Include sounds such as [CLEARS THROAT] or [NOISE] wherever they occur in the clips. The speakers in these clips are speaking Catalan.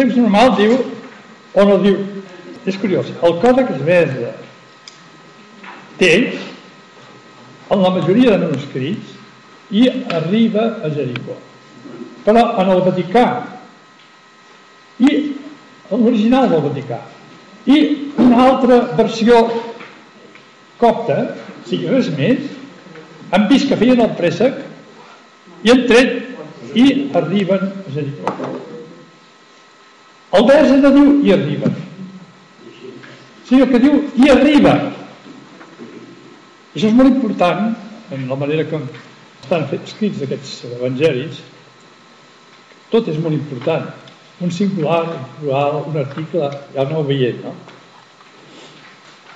text normal diu, o no diu, és curiós, el còdex Besa té, en la majoria de manuscrits, i arriba a Jericó. Però en el Vaticà, i l'original del Vaticà, i una altra versió copta, o sigui, res més, han vist que feien el préssec i han tret i arriben a Jericó. El vers no diu i arriben, sinó que diu i arriba. Això és molt important en la manera com estan escrits aquests evangelis. Tot és molt important. Un singular, un plural, un article, ja no ho veiem, no?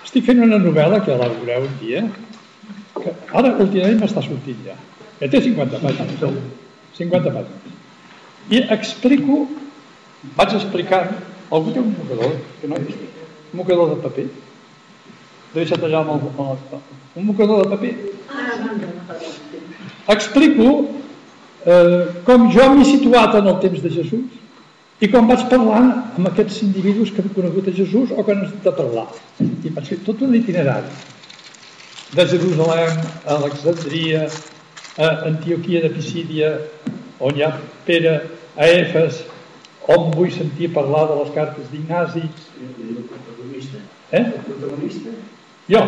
Estic fent una novel·la que la veureu un dia, que ara últimament m'està sortint ja, que té 50 pàgines, 50 pàgines. I explico, vaig explicant, algú té un mocador, que no vist, un mocador de paper, deixa't allà amb el, amb el, un mocador de paper. Explico eh, com jo m'he situat en el temps de Jesús i com vaig parlant amb aquests individus que han conegut a Jesús o que han estat a parlar. I vaig fer tot un itinerari de Jerusalem a Alexandria, a Antioquia de Pisídia, on hi ha Pere, a Efes, on vull sentir parlar de les cartes d'Ignasi. El protagonista. Eh? El protagonista. Jo.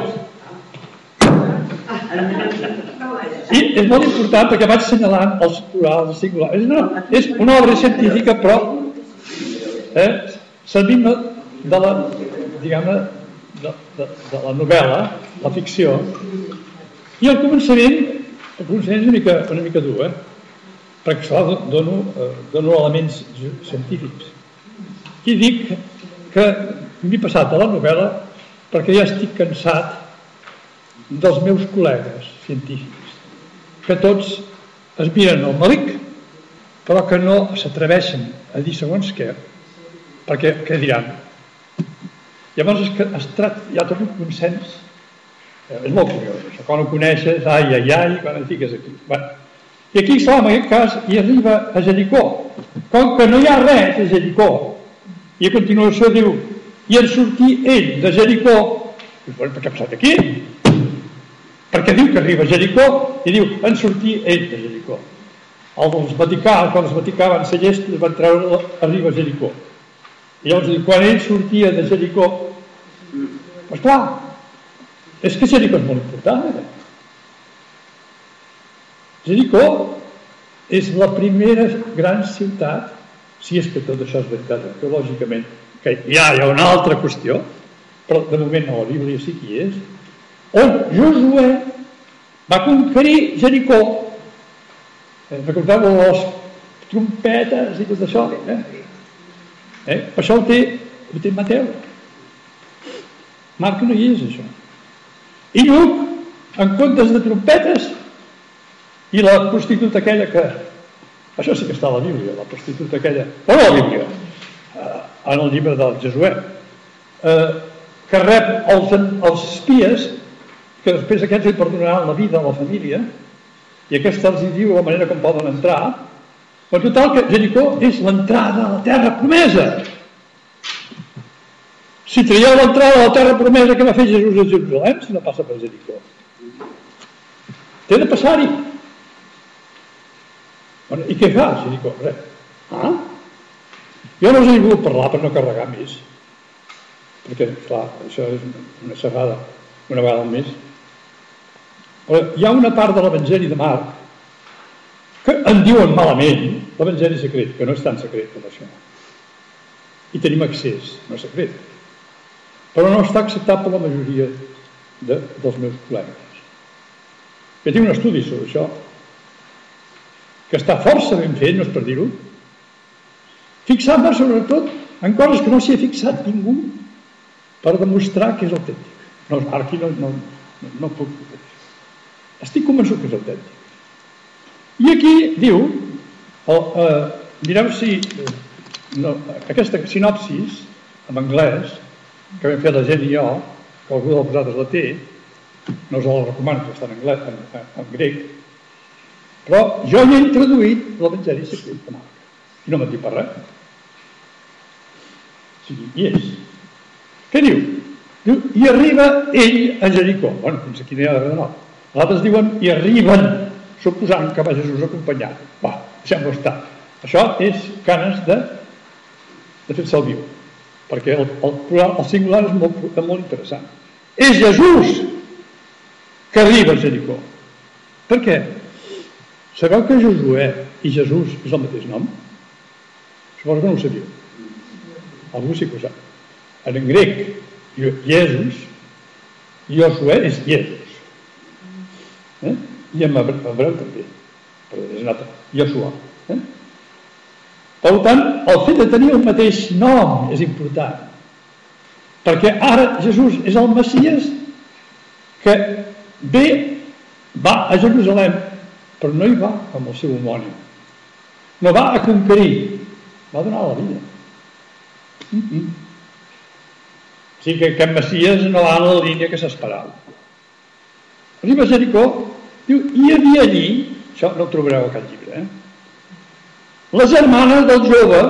I és molt important perquè vaig assenyalant els plurals, els singulars. És una, és una obra científica, però eh, servim de la, diguem de, de, de la novel·la, la ficció, i al començament, el començament és una mica, una mica dur, eh? Perquè clar, dono, eh, dono elements científics. I dic que m'he passat a la novel·la perquè ja estic cansat dels meus col·legues científics, que tots es miren el malic, però que no s'atreveixen a dir segons què, perquè què diran? Llavors que es tracta, hi ha tot un consens, eh, és molt curiós això, quan ho coneixes, ai, ai, ai, quan et fiques aquí. Bueno, I aquí, clar, en aquest cas, hi arriba a Jericó. Com que no hi ha res a Jericó, i a continuació diu, i en sortir ell de Jericó, i bueno, què ha passat aquí? Perquè diu que arriba a Jericó i diu, en sortir ell de Jericó. Els Vaticà, quan els Vaticà van ser llestos, van treure arriba a Jericó. I llavors diu, quan ell sortia de Jericó, doncs clar, és que Jericó és molt important. Eh? Jericó és la primera gran ciutat, si és que tot això és veritat arqueològicament, que ja hi ha una altra qüestió, però de moment no, la Bíblia sí que hi és, on Josué va conquerir Jericó. Eh, recordeu les trompetes i tot això? Eh? Eh? Per això ho té, ho té Mateu. Marc no hi és, això. I Lluc, en comptes de trompetes, i la prostituta aquella que... Això sí que està a la Bíblia, la prostituta aquella... No a la Bíblia, eh, en el llibre del Jesuè, eh, que rep els, els espies que després aquests li perdonaran la vida a la família i aquesta els diu la manera com poden entrar però total que Jericó és l'entrada a la terra promesa. Si traieu l'entrada a la terra promesa que va fer Jesús a Jerusalem si no passa per Jericó. Té de passar-hi i què fa Jericó? Res. Ah? jo no us he volgut parlar per no carregar més perquè clar, això és una xerrada una vegada més hi ha una part de l'Evangeli de Marc que en diuen malament l'Evangeli secret, que no és tan secret com això. I tenim accés, no és secret. Però no està acceptat per la majoria de, dels meus col·legues. Que tinc un estudi sobre això, que està força ben fet, no és per dir-ho, fixant-me sobretot en coses que no s'hi ha fixat ningú per demostrar que és autèntic. No, aquí no, no, no, no puc estic convençut que és autèntic. I aquí diu, el, eh, mireu si eh, no, aquesta sinopsis en anglès, que vam fer la gent i jo, que algú de vosaltres la té, no us la recomano, que està en, anglès, en, en, en grec, però jo hi he introduït l'Evangeli secret. I no m'ha dit per res. sigui, hi és. Què diu? Diu, i arriba ell a Jericó. Bueno, fins aquí no hi ha de nou. Altres diuen, i arriben, suposant que va Jesús acompanyat. Va, deixem-ho estar. Això és canes de, de fer viu, perquè el, el, plural, el singular és molt, molt interessant. És Jesús que arriba a Jericó. Per què? Sabeu que Josué i Jesús és el mateix nom? Suposo que no ho sabíeu. Algú sí que ho sap. En grec, Jesús, Josué és Jesús. Eh? I en hebreu també. Però és un altre. Josué. Eh? Per tant, el fet de tenir el mateix nom és important. Perquè ara Jesús és el Messies que ve, va a Jerusalem però no hi va amb el seu homònim. No va a conquerir, va donar la vida. Mm -mm. O sigui que aquest Messias no va en la línia que s'esperava. Arriba a Jericó, diu, hi havia allí, això no ho trobareu a cap llibre, eh? la germana del jove,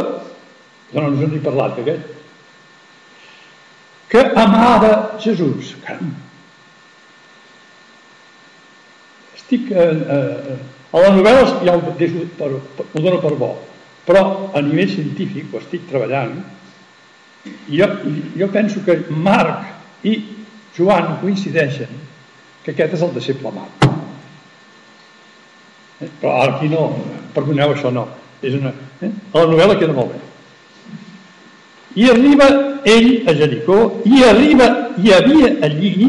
no, no us en he parlat d'aquest, que amava Jesús. Caram, estic eh, eh, a la novel·la ja ho, deixo per, per, ho dono per bo però a nivell científic ho estic treballant i jo, jo penso que Marc i Joan coincideixen que aquest és el deixeble Marc eh? però aquí no perdoneu això no és una, eh? a la novel·la queda molt bé i arriba ell a Jericó i arriba hi havia allí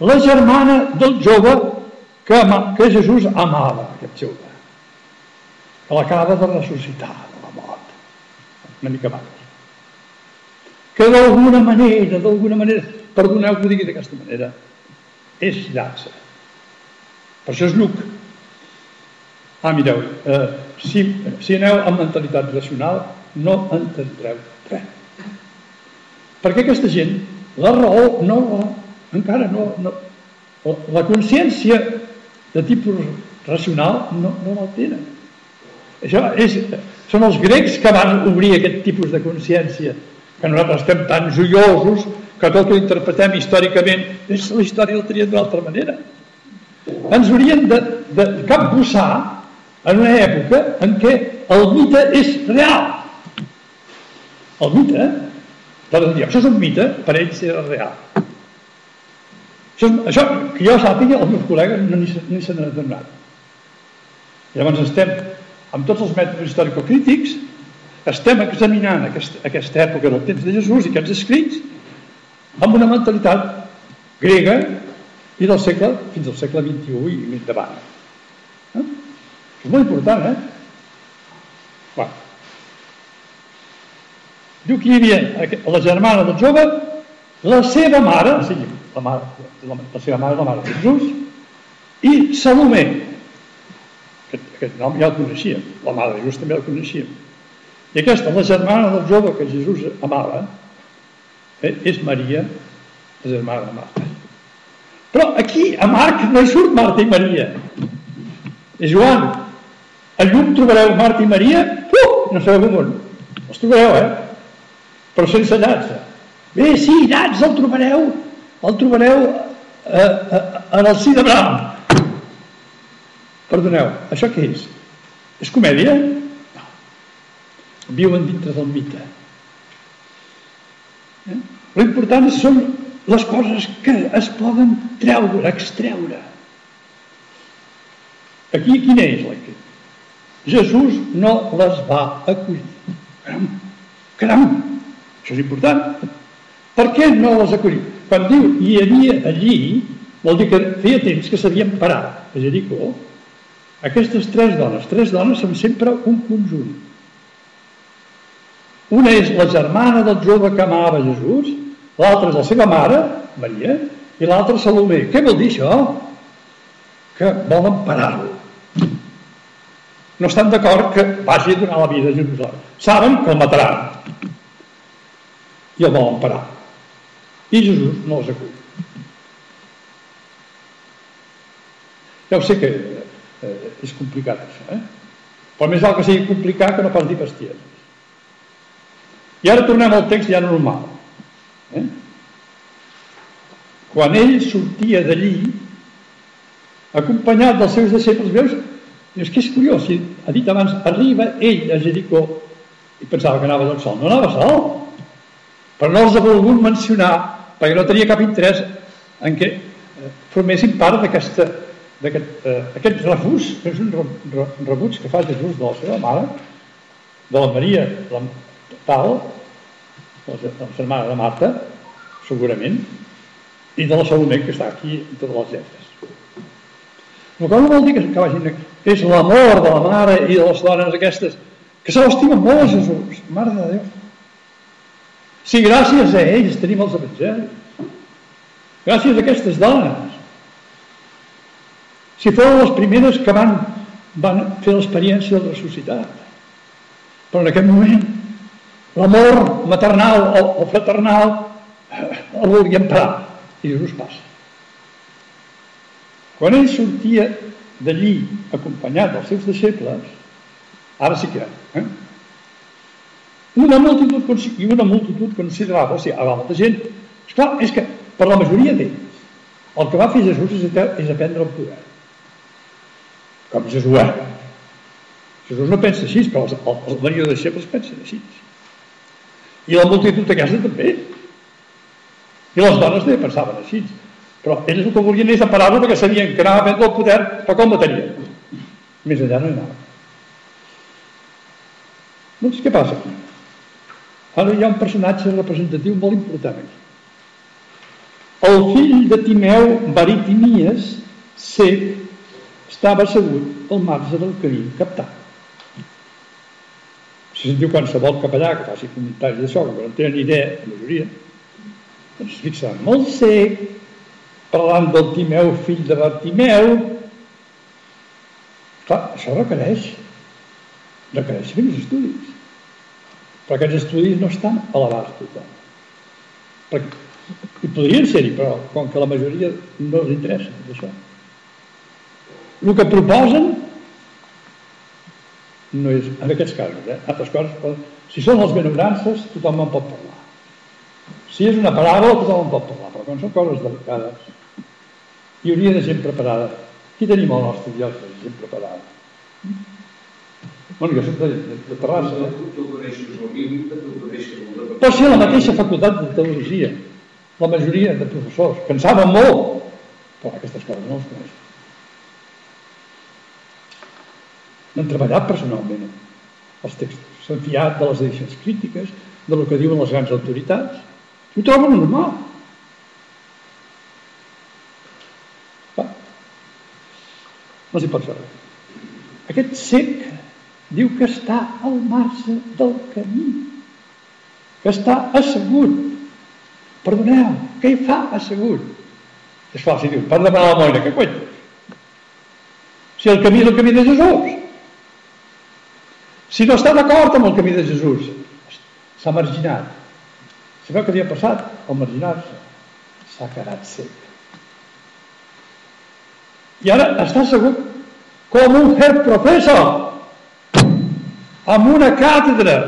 la germana del jove que, que Jesús amava aquest jove, que l'acaba de ressuscitar de la mort, una mica abans. Que d'alguna manera, d'alguna manera, perdoneu que ho digui d'aquesta manera, és llança. Per això és Lluc. Ah, mireu, eh, si, si aneu amb mentalitat racional, no entendreu res. Perquè aquesta gent, la raó no la, encara no, no la consciència de tipus racional no, no la tenen. Això és, són els grecs que van obrir aquest tipus de consciència, que nosaltres estem tan joiosos que tot ho interpretem històricament, és la història el tria d'una altra manera. Ens haurien de, de capbussar en una època en què el mite és real. El mite, per dir, això és un mite, per ells era real. Això, això que jo sàpiga, els meus col·legues no ni, n'han adonat. Llavors estem, amb tots els mètodes històrico-crítics, estem examinant aquesta, aquesta època del temps de Jesús i aquests escrits amb una mentalitat grega i del segle, fins al segle XXI i endavant. Eh? És molt important, eh? Bueno. Diu que hi havia la germana del jove, la seva mare, o sigui, la, mare, la, la seva mare, la mare de Jesús, i Salomé, aquest, aquest nom ja el coneixíem, la mare de Jesús també el coneixíem. I aquesta, la germana del jove que Jesús amava, eh, és Maria, la germana de Marta. Però aquí, a Marc, no hi surt Marta i Maria. És Joan. A llum trobareu Marta i Maria, uh, no sabeu on. Els trobareu, eh? Però sense llança. Bé, sí, nats, el trobareu el trobareu eh, eh, en el si d'Abraham. Perdoneu, això què és? És comèdia? No. Viuen dintre del mite. Eh? L'important són les coses que es poden treure, extreure. Aquí quina és la que? Jesús no les va acollir. Caram, caram, això és important. Per què no les acollir? Quan diu hi havia allí, vol dir que feia temps que s'havien parat a Jericó. Aquestes tres dones, tres dones són sempre un conjunt. Una és la germana del jove que amava Jesús, l'altra és la seva mare, Maria, i l'altra Salomé. Què vol dir això? Que volen parar-lo. No estan d'acord que vagi a donar la vida a Jerusalem. Saben que el mataran. I el volen parar. I Jesús no els acull. Ja ho sé que eh, és complicat això, eh? Però més val que sigui complicat que no pas dir bestieses. I ara tornem al text ja normal. Eh? Quan ell sortia d'allí, acompanyat dels seus deixebles, veus? És que és curiós, si ha dit abans, arriba ell a Jericó, i pensava que anava tot sol. No anava sol, però no els ha volgut mencionar, perquè no tenia cap interès en què formessin part d'aquest eh, aquest refús, que és un rebuig que fa Jesús de la seva mare, de la Maria la, tal, la, la germana de Marta, segurament, i de la Salomé, que està aquí en totes les lletres. La cosa vol dir que, que vagin, és l'amor de la mare i de les dones aquestes, que se l'estimen molt a Jesús, mare de Déu. Si gràcies a ells tenim els evangelis, gràcies a aquestes dones, si foren les primeres que van, van fer l'experiència del ressuscitat. Però en aquest moment l'amor maternal o, o fraternal eh, el volien parar i Jesús passa. Quan ell sortia d'allí acompanyat dels seus deixebles, ara sí que eh? Una multitud i una multitud considerable, o sigui, hi molta gent. Esclar, és que per la majoria d'ells el que va fer Jesús és, és aprendre el poder com Josué. Jesús no pensa així, però els, els, els de deixebles pensen així. I la multitud aquesta també. I les dones també pensaven així. Però ells el que volien és separar-lo perquè sabien que anava a prendre el poder, però com matarien? Més allà no hi anava. Doncs què passa aquí? Ara hi ha un personatge representatiu molt important aquí. El fill de Timeu, Baritimias, cec, estava assegut al marge del camí captat. Si sentiu qualsevol capellà que faci comentaris d'això, que no tenen idea, la majoria, doncs fixaran, molt sec, parlant del Timeu, fill de Bartimeu. Clar, això requereix, requereix uns estudis. Però aquests estudis no estan a l'abast total. Perquè, i podrien ser-hi, però com que la majoria no els interessa això el que proposen no és, en aquests casos, eh? altres coses, si són les benaurances, tothom en pot parlar. Si és una paràbola, tothom en pot parlar, però quan són coses delicades, hi hauria de gent preparada. Qui tenim al nostre de gent preparada? Bueno, jo soc de, de, de Terrassa. Eh? Tu coneixes el bíblic, tu coneixes Pot ser la mateixa facultat de teologia, la majoria de professors, que en saben molt, però aquestes coses no les coneixen. han treballat personalment els textos, s'han fiat de les edicions crítiques, de lo que diuen les grans autoritats. Ho troben normal. Va. No s'hi pot fer res. Aquest cec diu que està al marge del camí, que està assegut. Perdoneu, què hi fa assegut? És clar, si diu, per demanar la moira, que coi? Si el camí és el camí de Jesús. Si no està d'acord amb el camí de Jesús, s'ha marginat. Sabeu què havia passat? Al marginar-se, s'ha quedat sec. I ara està segur com un her professor amb una càtedra.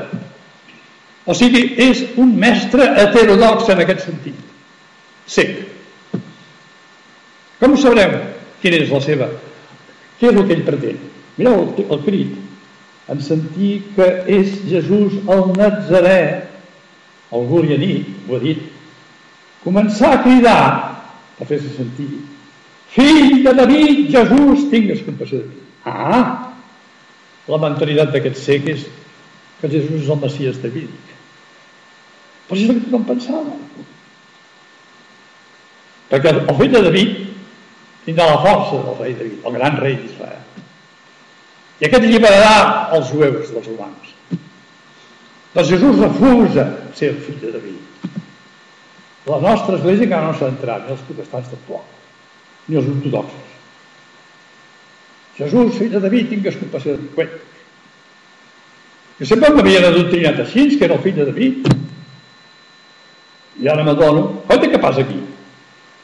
O sigui, és un mestre heterodox en aquest sentit. Sec. Com sabrem quina és la seva? Què és el que ell pretén? Mireu el, el crit en sentir que és Jesús el Nazarè, algú li ha dit, ho ha dit, començar a cridar a fer-se sentir fill de David, Jesús, tingues compassió de mi. Ah, la mentalitat d'aquest cec és que Jesús és el Messias davídic. Però és el que tothom pensava. Perquè el fill de David tindrà la força del rei David, el gran rei d'Israel. I aquest alliberarà els jueus dels romans. Doncs Jesús refusa ser el fill de David. La nostra església encara no s'ha entrat, ni els protestants tampoc, ni els ortodoxos. Jesús, fill de David, tingues compassió de mi. Jo sempre m'havien adoctrinat així, que era el fill de David. I ara m'adono, oi què passa aquí?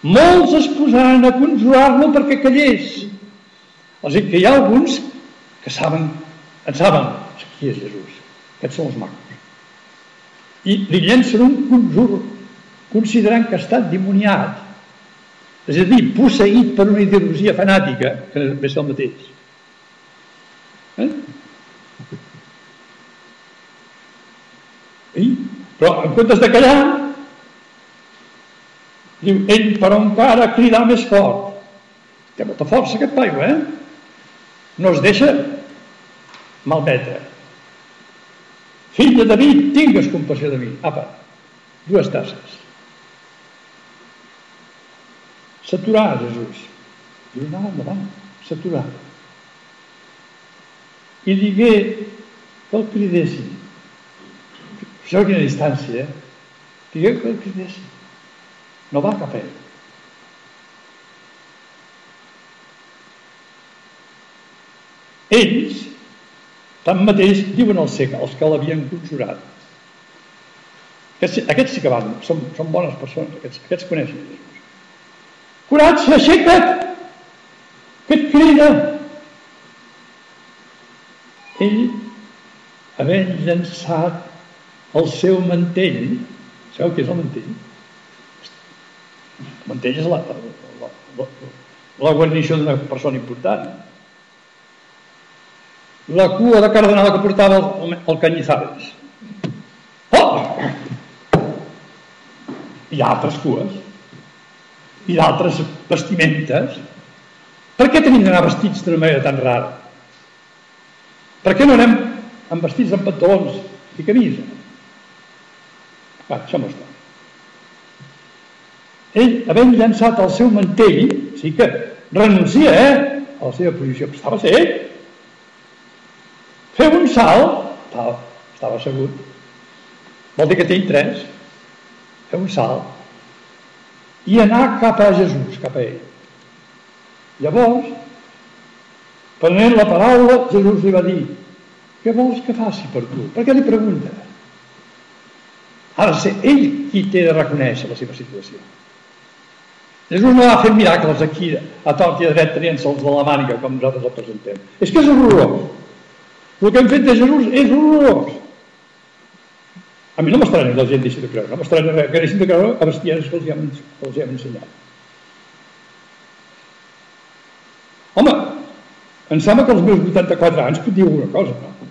Molts es posaran a conjurar-lo perquè callés. O sigui que hi ha alguns que saben, en saben qui és Jesús. Aquests són els macos. i li llencen un conjur considerant que està dimoniat és a dir, posseït per una ideologia fanàtica que ser el mateix eh? I, però en comptes de callar diu, ell però encara cridar més fort té molta força aquest paio, eh? No es deixa malmetre. Fill de David, tingues compassió de mi. Apa, dues tasses. S'aturà Jesús. Diu, no, endavant, s'aturà. I digué que el cridessin. Això a quina distància, eh? Digué que el cridessin. No va cap a ell. Ells, tanmateix, diuen al cec, els que l'havien conjurat. Aquests, aquests sí que van, són, són bones persones, aquests, aquests coneixen Jesús. Curat, aixeca't! Que et crida? Ell, havent llançat el seu mantell, sabeu què és el mantell? El mantell és la, la, la, la guarnició d'una persona important la cua de cardenal que portava el, el Canyizales. Oh! Hi ha altres cues i d'altres vestimentes. Per què tenim d'anar vestits d'una manera tan rara? Per què no anem amb vestits amb pantalons i camisa? Va, deixem-ho estar. Ell, havent llançat el seu mantell, sí que renuncia, eh, a la seva posició, però estava ell, Feu un salt, estava, estava assegut, vol dir que té interès, feu un salt, i anar cap a Jesús, cap a ell. Llavors, prenent la paraula, Jesús li va dir, què vols que faci per tu? Per què li pregunta? Ha de ser ell qui té de reconèixer la seva situació. Jesús no va fer miracles aquí, a tort i a dret, tenint-se'ls de la màniga, com nosaltres el presentem. És que és horrorós. El que hem fet de Jesús és horrorós. A mi no m'estranya que la gent deixi de creure, no m'estranya que deixin de creure a bestieses que els hem, que els hem ensenyat. Home, em sembla que als meus 84 anys puc dir alguna cosa, no?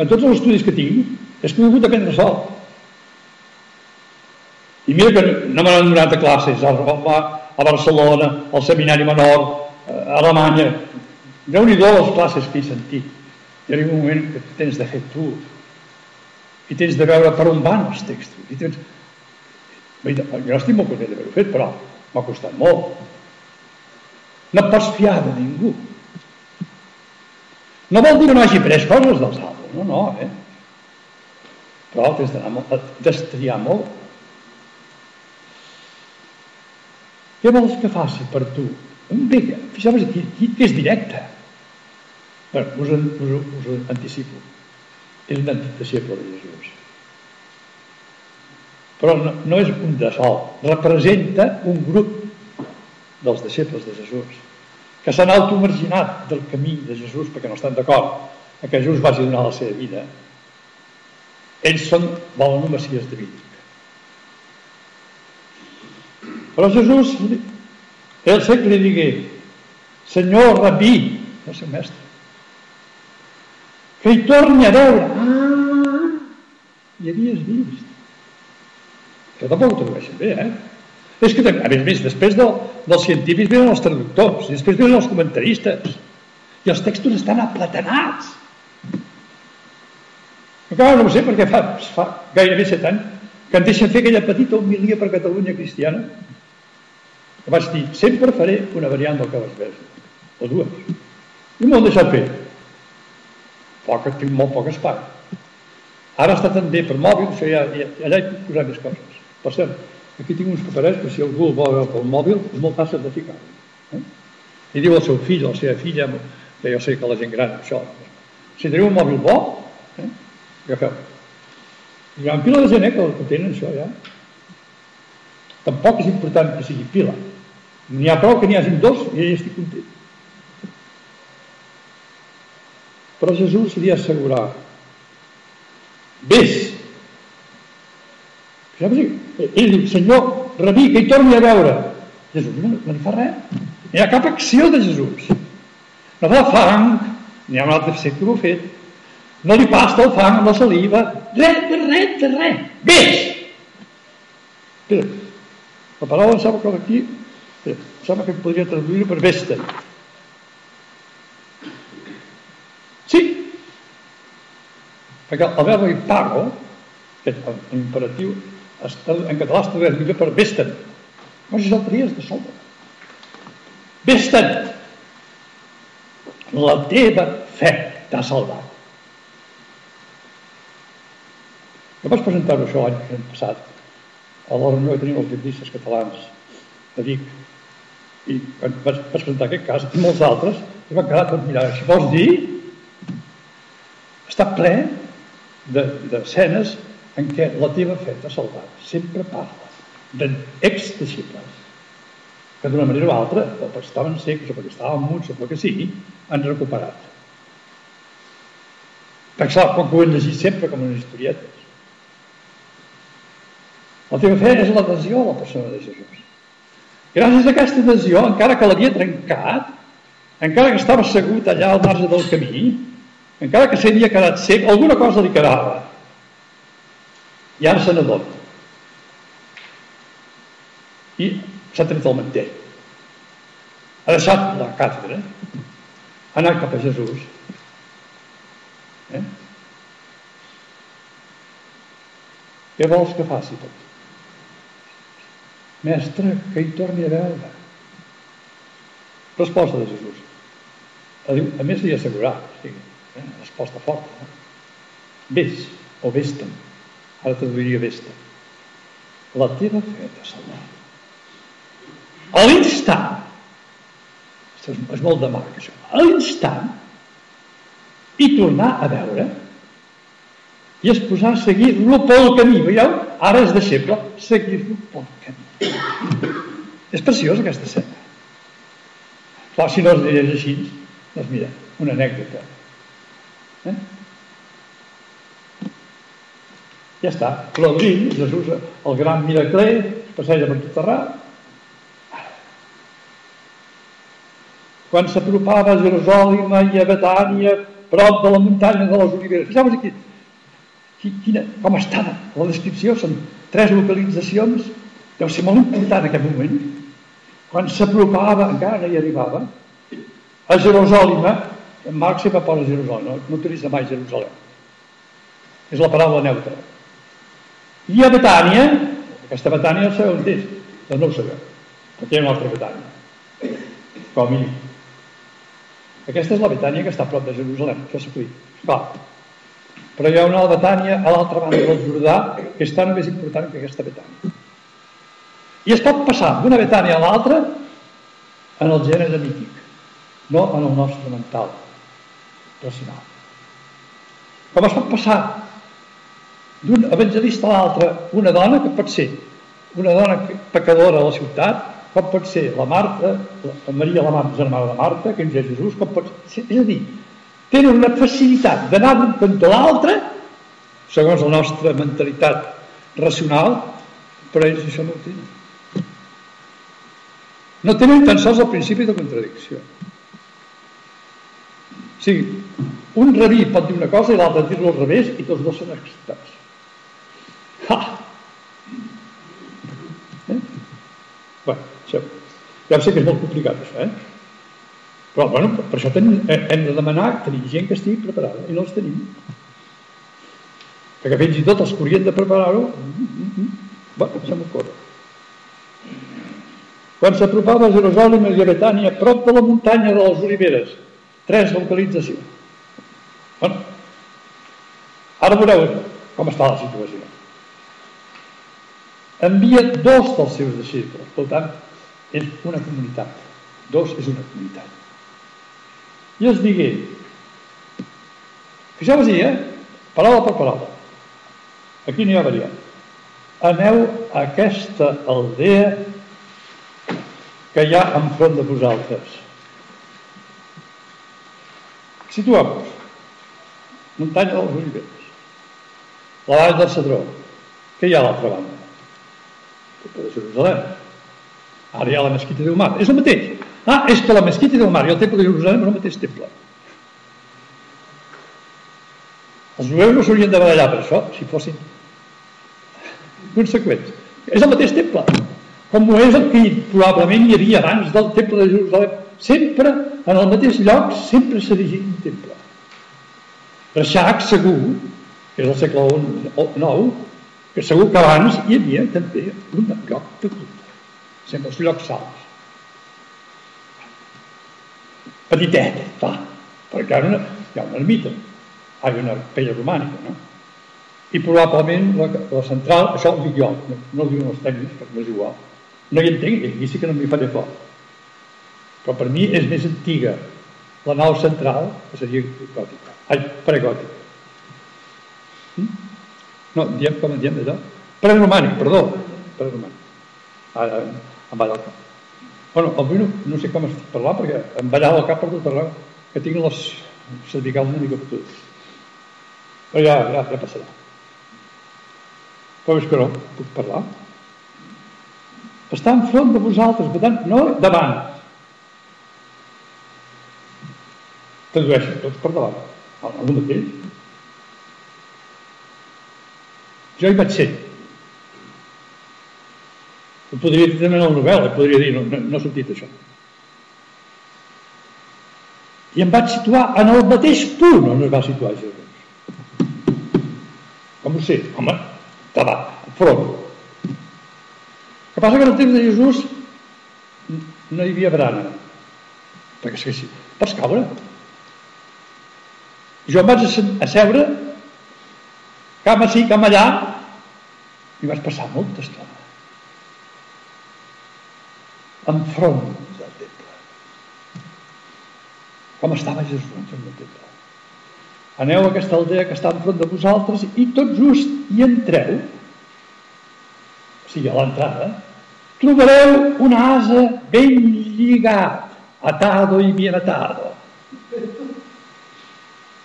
En tots els estudis que tinc, és que he hagut d'aprendre sol. I mira que no me n'han donat a classes a, a Barcelona, al Seminari Menor, a Alemanya, déu nhi les classes que he sentit. Hi arriba un moment que tens de fer tu i tens de veure per on van els textos. I tens... Jo estic molt content d'haver-ho fet, però m'ha costat molt. No pots fiar de ningú. No vol dir que no hagi pres coses dels altres, no, no, eh? Però tens d'estriar molt. Què vols que faci per tu? Bé, fixeu-vos aquí, aquí que és directe. Bé, us, us, us anticipo. És un antic deixeble de Jesús. Però no, no és un de sol. Representa un grup dels deixebles de Jesús que s'han automarginat del camí de Jesús perquè no estan d'acord a que Jesús vagi donar la seva vida. Ells són, volen un Messies David. Però Jesús, el sec li digué, Senyor, rabí, el seu mestre, que hi torni a veure. Ah, hi havies vist. Que tampoc ho tradueixen bé, eh? És que, a més, més després del, dels científics venen els traductors, i després venen els comentaristes, i els textos estan aplatanats. Encara no ho sé perquè fa, fa gairebé set anys que em deixen fer aquella petita homilia per Catalunya cristiana que vaig dir, sempre faré una variant del que vas veure, o dues. I m'ho han deixat fer poc, tinc molt poc espai. Ara està també per mòbil, ja, ja, allà hi puc posar més coses. Per cert, aquí tinc uns paperets que si algú el vol veure pel mòbil és molt fàcil de ficar. Eh? I diu al seu fill a la seva filla, que jo sé que la gent gran, això, si teniu un mòbil bo, eh? agafeu. Hi ha pila de gent eh, que ho tenen, això, ja. Tampoc és important que sigui pila. N'hi ha prou que n'hi hagin dos i ja estic content. Però Jesús li assegurà, vés, Ja ell diu, senyor, rabí, que hi torni a veure. Jesús no, no li fa res. No hi ha cap acció de Jesús. No fa fang, n'hi ha un altre verset que ho ha fet. No li pasta el fang amb la saliva. Res, de res, de res. Espera, la paraula em sembla que aquí, em sembla que podria traduir-ho per vesta. Sí, perquè el verb pago, que és imperatiu, en català es tradueix per vesten. No si saltaries de sobre. Vesten! La teva fe t'ha salvat. Jo vaig presentar-ho això l'any passat a la reunió que tenim els biblistes catalans a Vic i quan vaig, presentar aquest cas i molts altres i van quedar tot mirar si vols dir està ple d'escenes en què la teva fe t'ha salvat sempre parla d'ex-deixibles que d'una manera o altra o perquè estaven secs o perquè estaven muts o pel que sigui han recuperat perquè clar, quan ho hem llegit sempre com unes historietes la teva fe és l'adhesió a la persona de Jesús. Gràcies a aquesta adhesió, encara que l'havia trencat, encara que estava assegut allà al marge del camí, encara que s'havia quedat sec, alguna cosa li quedava. I ara se n'adona. I s'ha tret el mantell. Ha deixat la càtedra, ha anat cap a Jesús. Eh? Què vols que faci tot? Mestre, que hi torni a veure. Resposta de Jesús. A, més li assegurar, o sigui, eh? resposta forta. Eh? Ves, o vés-te'n. Ara traduiria vés-te'n. La teva fe t'ha salvat. A l'instant, és, és molt de marc això, a l'instant, i tornar a veure, i es posar a seguir-lo pel camí. Veieu? Ara és deixeble, seguir-lo pel camí. És preciosa aquesta escena. Clar, si no es llegeix així, doncs mira, una anècdota. Eh? Ja està. L'abril, Jesús, el gran miracler, es passeja per tot arreu. Quan s'apropava a Jerusalem i a Betània, prop de la muntanya de les Oliveres. Fixeu-vos aquí, quina, com està la descripció, són tres localitzacions deu ser molt important en aquest moment, quan s'apropava, encara no hi arribava, a Jerusalem, en Marc sempre posa Jerusalem, no, no utilitza mai Jerusalem. És la paraula neutra. I a Betània, aquesta Betània no sabeu on és, doncs no ho sabeu, perquè hi ha una altra Betània, com a mínim. Aquesta és la Betània que està a prop de Jerusalem, això s'ha dit. Però hi ha una Betània a l'altra banda del Jordà que és tan més important que aquesta Betània. I es pot passar d'una Betània a l'altra en el gènere mític, no en el nostre mental, racional. Com es pot passar d'un evangelista a l'altre una dona que pot ser una dona pecadora a la ciutat, com pot ser la Marta, la Maria la Marta, germana de Marta, que ens és Jesús, com pot ser, és a dir, tenen una facilitat d'anar d'un cantó a l'altre, segons la nostra mentalitat racional, però ells això no ho tenen. No tenen tan sols el principi de contradicció. O sigui, un rabí pot dir una cosa i l'altre dir-lo al revés i tots dos són acceptats. Ha! Eh? Bueno, això, ja sé que és molt complicat això, eh? Però, bueno, per això tenim, eh, hem de demanar tenir gent que estigui preparada i no els tenim. Perquè fins i tot els que haurien de preparar-ho, mm, mm, mm, bueno, se m'ocorre. Quan s'apropava a Jerusalem i a Betània, prop de la muntanya de les Oliveres, tres localitzacions. Bueno, ara veureu com està la situació. Envia dos dels seus deixibles, per tant, és una comunitat. Dos és una comunitat. I els digué, fixeu-vos eh? Paraula per paraula. Aquí n'hi ha variant. Aneu a aquesta aldea que hi ha enfront de vosaltres. Situem-nos. Muntanya dels Oliveres. La vall del Cedró. Què hi ha a l'altra banda? De Jerusalem. Ara hi ha la mesquita del mar. És el mateix. Ah, és que la mesquita del mar i el temple de Jerusalem és el mateix temple. Els jueus no s'haurien de barallar per això, si fossin conseqüents. És el mateix temple. Com ho és el que probablement hi havia abans del temple de Jerusalem. Sempre, en el mateix lloc, sempre s'ha erigit un temple. Reixac, segur, que és el segle IX, que segur que abans hi havia també un lloc de culte. Sempre els llocs salts. Petitet, clar, perquè ha una, hi ha una ermita, hi ha una pella romànica, no? I probablement la, la central, això ho dic jo, no, no ho diuen els tècnics, perquè no és igual. No hi entenc, aquí sí que no m'hi faré fort. Però per mi és més antiga la nau central, que seria gòtica. Ai, pregòtica. Hm? No, diem com diem d'allò? Preromànic, perdó. Preromànic. Ara em balla el cap. Bueno, avui no, no sé com estic parlant perquè em ballava el cap per tot arreu, que tinc les cervicals una mica fotudes. Però ja, ja, ja passarà. Però és que no, puc parlar. Està enfront de vosaltres, per tant, no davant. Tradueixen tots per davant, el mateix. Jo hi vaig ser. Ho podria dir també en la novel·la, podria dir, no, no, no he sentit això. I em vaig situar en el mateix punt on es va situar Jesús. Com ho sé? Home, davant, front. El que passa que en el temps de Jesús no hi havia brana. Perquè és que sí, pots caure. Jo em vaig asseure, cam així, cam allà, i vaig passar molta estona. Enfront del temple. Com estava Jesús enfront del temple. Aneu a aquesta aldea que està enfront de vosaltres i tot just hi entreu, o sigui, a l'entrada, trobareu un asa ben lligat, atado i bien atado,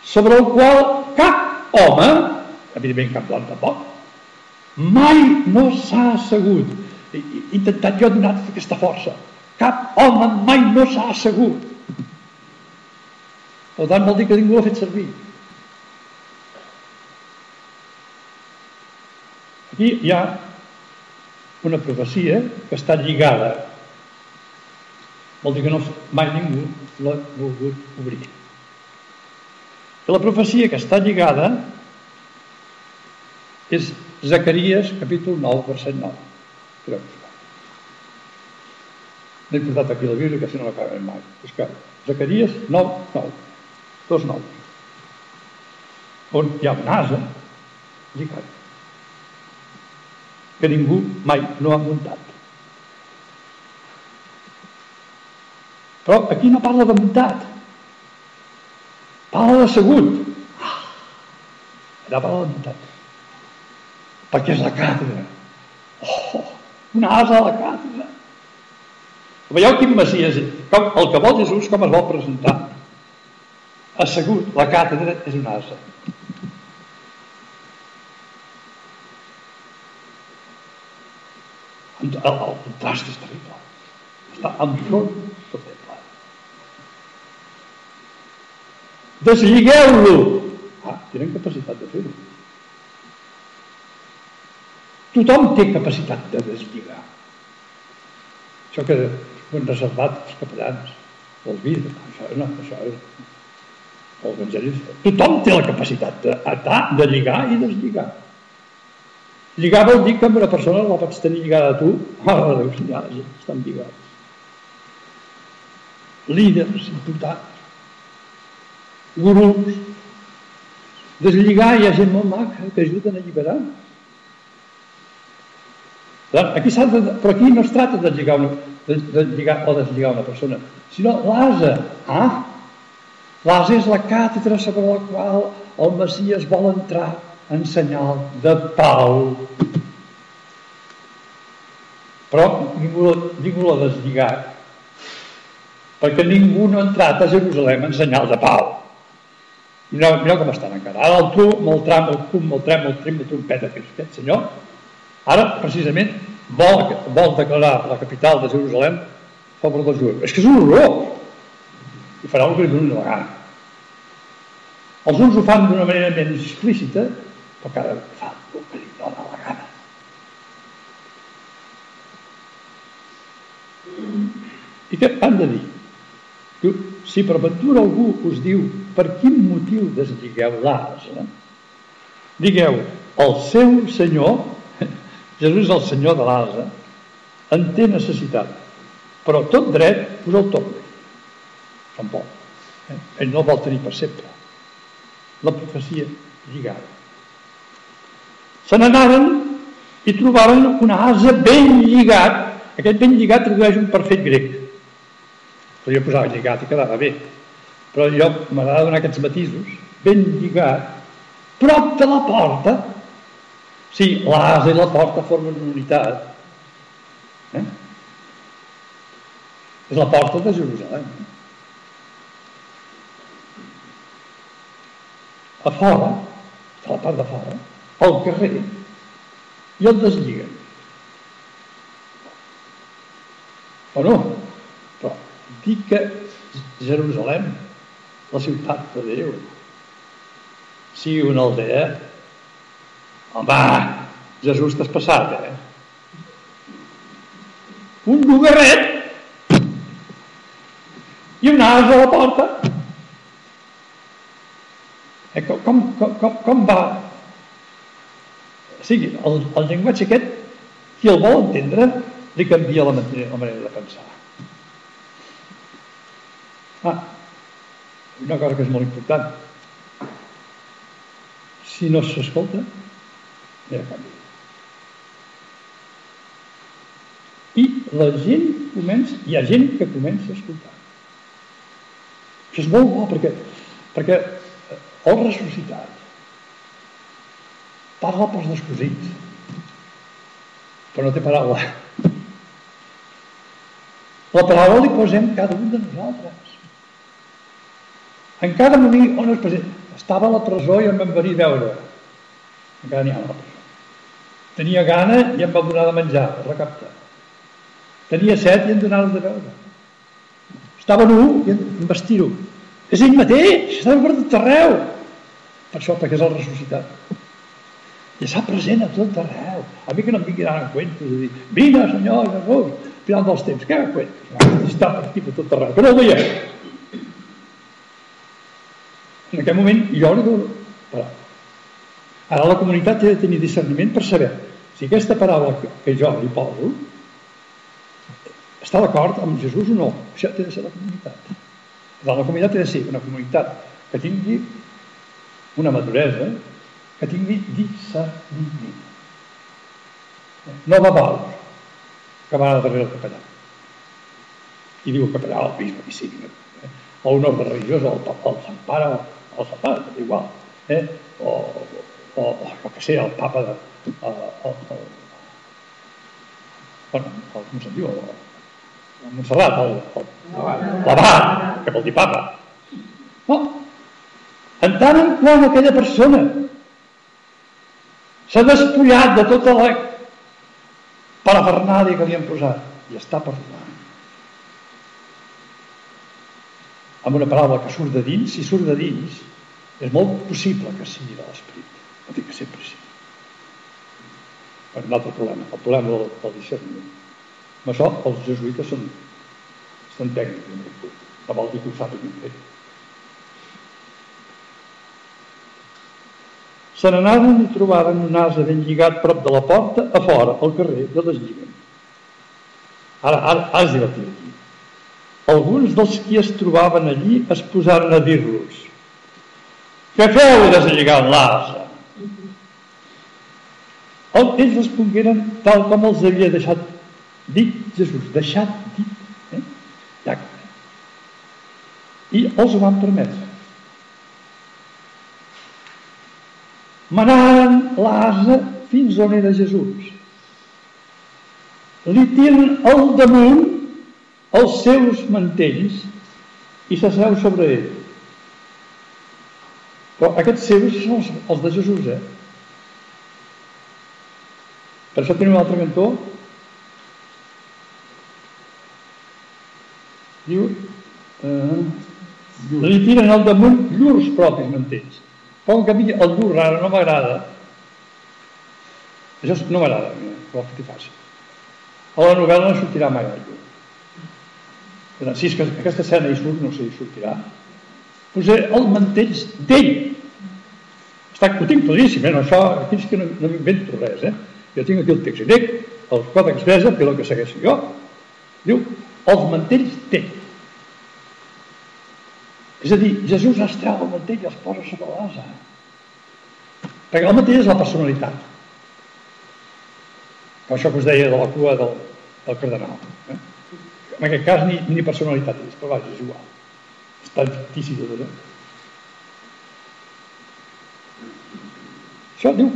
sobre el qual cap home, evidentment cap dona tampoc, mai no s'ha assegut. He intentat jo donar aquesta força. Cap home mai no s'ha assegut. Per tant, vol dir que ningú l'ha fet servir. Aquí hi ha una profecia que està lligada. Vol dir que no, mai ningú l'ha volgut obrir. I la profecia que està lligada és Zacaries, capítol 9, verset 9. Creu he portat aquí la Bíblia, que si no l'acabem mai. És que Zacaries 9, 9. Dos 9. On hi ha un asa lligat que ningú mai no ha muntat. Però aquí no parla de muntat, parla de segut. Ah, allà parla de muntat. Perquè és la càtedra. Oh, una asa la càtedra. Veieu quin Messies, com, el que vol Jesús, com es vol presentar. Assegut, la càtedra és una asa. El, el contrast és terrible. Està enfront del temple. Desligueu-lo! Ah, tenen capacitat de fer-ho. Tothom té capacitat de deslligar. Això que ho han reservat els capellans, els vidres, això, no, això és l'evangelista. Tothom té la capacitat d'atar, de lligar i deslligar. Lligar vol dir que una persona la pots tenir lligada a tu, oh, Déu ja, estan lligats. Líders importants, gurus, deslligar hi ha gent molt maca que ajuden a alliberar. Aquí de, però aquí no es tracta de lligar, una, de, de lligar o deslligar una persona, sinó l'asa. Ah, l'asa és la càtedra sobre la qual el Messias vol entrar en senyal de pau. Però ningú, ningú l'ha deslligat, perquè ningú no ha entrat a Jerusalem en senyal de pau. Mireu, mireu com estan encara. Ara el tu, amb el tram, el pum, el trem, el trim, la trompeta, que és aquest senyor, ara, precisament, vol, vol declarar la capital de Jerusalem poble dels jueus. És que és un horror. I farà el que li doni la gana. Els uns ho fan d'una manera menys explícita, però cada fa el que li dona la gana. I què han de dir? Diu, si per ventura algú us diu per quin motiu desligueu l'ase, digueu, el seu senyor, Jesús el senyor de l'ase, en té necessitat, però tot dret us el torna. Pol. Eh? Ell no el vol tenir per sempre la profecia lligada. Se n'anaven i trobaven un asa ben lligat. Aquest ben lligat tradueix un perfet grec. Jo posava lligat i quedava bé. Però jo m'agrada donar aquests matisos. Ben lligat, prop de la porta. Sí, l'asa i la porta formen una unitat. Eh? És la porta de Jerusalem. a fora, a la part de fora, al carrer, i el deslliguen. O no? Però dir que Jerusalem, la ciutat de Déu, sigui una aldea, home, Jesús t'has passat, eh? Un lugarret i un as a la porta Eh, com, com, com, com va? O sigui, el, el llenguatge aquest, qui el vol entendre, li canvia la manera, la manera de pensar. Ah, una cosa que és molt important. Si no s'escolta. I la gent comença, hi ha gent que comença a escoltar. Això és molt bo perquè, perquè el ressuscitat parla pels descosits però no té paraula. La paraula li posem cada un de nosaltres. En cada moment on es presenta estava a la presó i em van venir a veure. Encara n'hi ha a la presó tenia gana i em va donar de menjar a recaptar tenia set i em donaren de veure estava nu i em vestir-ho és ell mateix, està per tot arreu per això, perquè és el ressuscitat. I està present a tot arreu. A mi que no em vinguin ara cuentos de dir, vine, senyor Jesús, final dels temps, què cuentos? Està per aquí, per tot arreu, que no el veiem. En aquest moment jo li dono paraula. Ara la comunitat té de tenir discerniment per saber si aquesta paraula que jo li poso està d'acord amb Jesús o no. Això té de ser la comunitat. La comunitat té de ser una comunitat que tingui una maduresa que tingui discerniment. No babal, que va darrere el capellà. I diu el capellà al bisbe, i sí, o un ordre religiós, o el, el Sant Pare, el Sant Pare, igual, eh? o, o, o jo que sé, el papa de, el, el, el, bueno, el, com se'n diu, el, el Montserrat, el, el, l'abat, que vol dir papa. No, en tant en quant aquella persona s'ha despullat de tota la parafernàlia que li han posat. I està parlant amb una paraula que surt de dins, si surt de dins és molt possible que sigui de l'esperit no dic sempre sí per un altre problema el problema del, del discerniment amb això els jesuïtes són, són tècnics no vol dir que ho sàpiguen fer Se n'anaven i trobaven un ase ben lligat prop de la porta, a fora, al carrer, de les lliguen. Ara, ara, ara és divertit aquí. Alguns dels qui es trobaven allí es posaren a dir-los què feu deslligant l'ase? Ells respongueren tal com els havia deixat dit Jesús, deixat dit. Eh? Ja. I els ho van permetre. manaren l'asa fins on era Jesús. Li tiren al damunt els seus mantells i s'asseu sobre ell. Però aquests seus són els de Jesús, eh? Per això tenim un altre cantó. Diu... Eh, li tiren al damunt llurs propis mantens. Però en canvi el dur rara no m'agrada. Això no m'agrada, però que t'hi faci. A la novel·la no sortirà mai el llur. Si és que aquesta escena hi surt, no sé, hi sortirà. Potser el mantell d'ell. Està, ho tinc claríssim, eh? No, això, aquí és que no, no m'invento res, eh? Jo tinc aquí el text grec, el quadre expressa, que és el que segueixo jo. Diu, els mantells d'ell. És a dir, Jesús es treu el mantell i els posa sobre l'asa. Perquè el mantell és la personalitat. Com això que us deia de la cua del, del cardenal. Eh? En aquest cas ni, ni personalitat és, però vaja, és igual. És tan fictici tot. Això diu...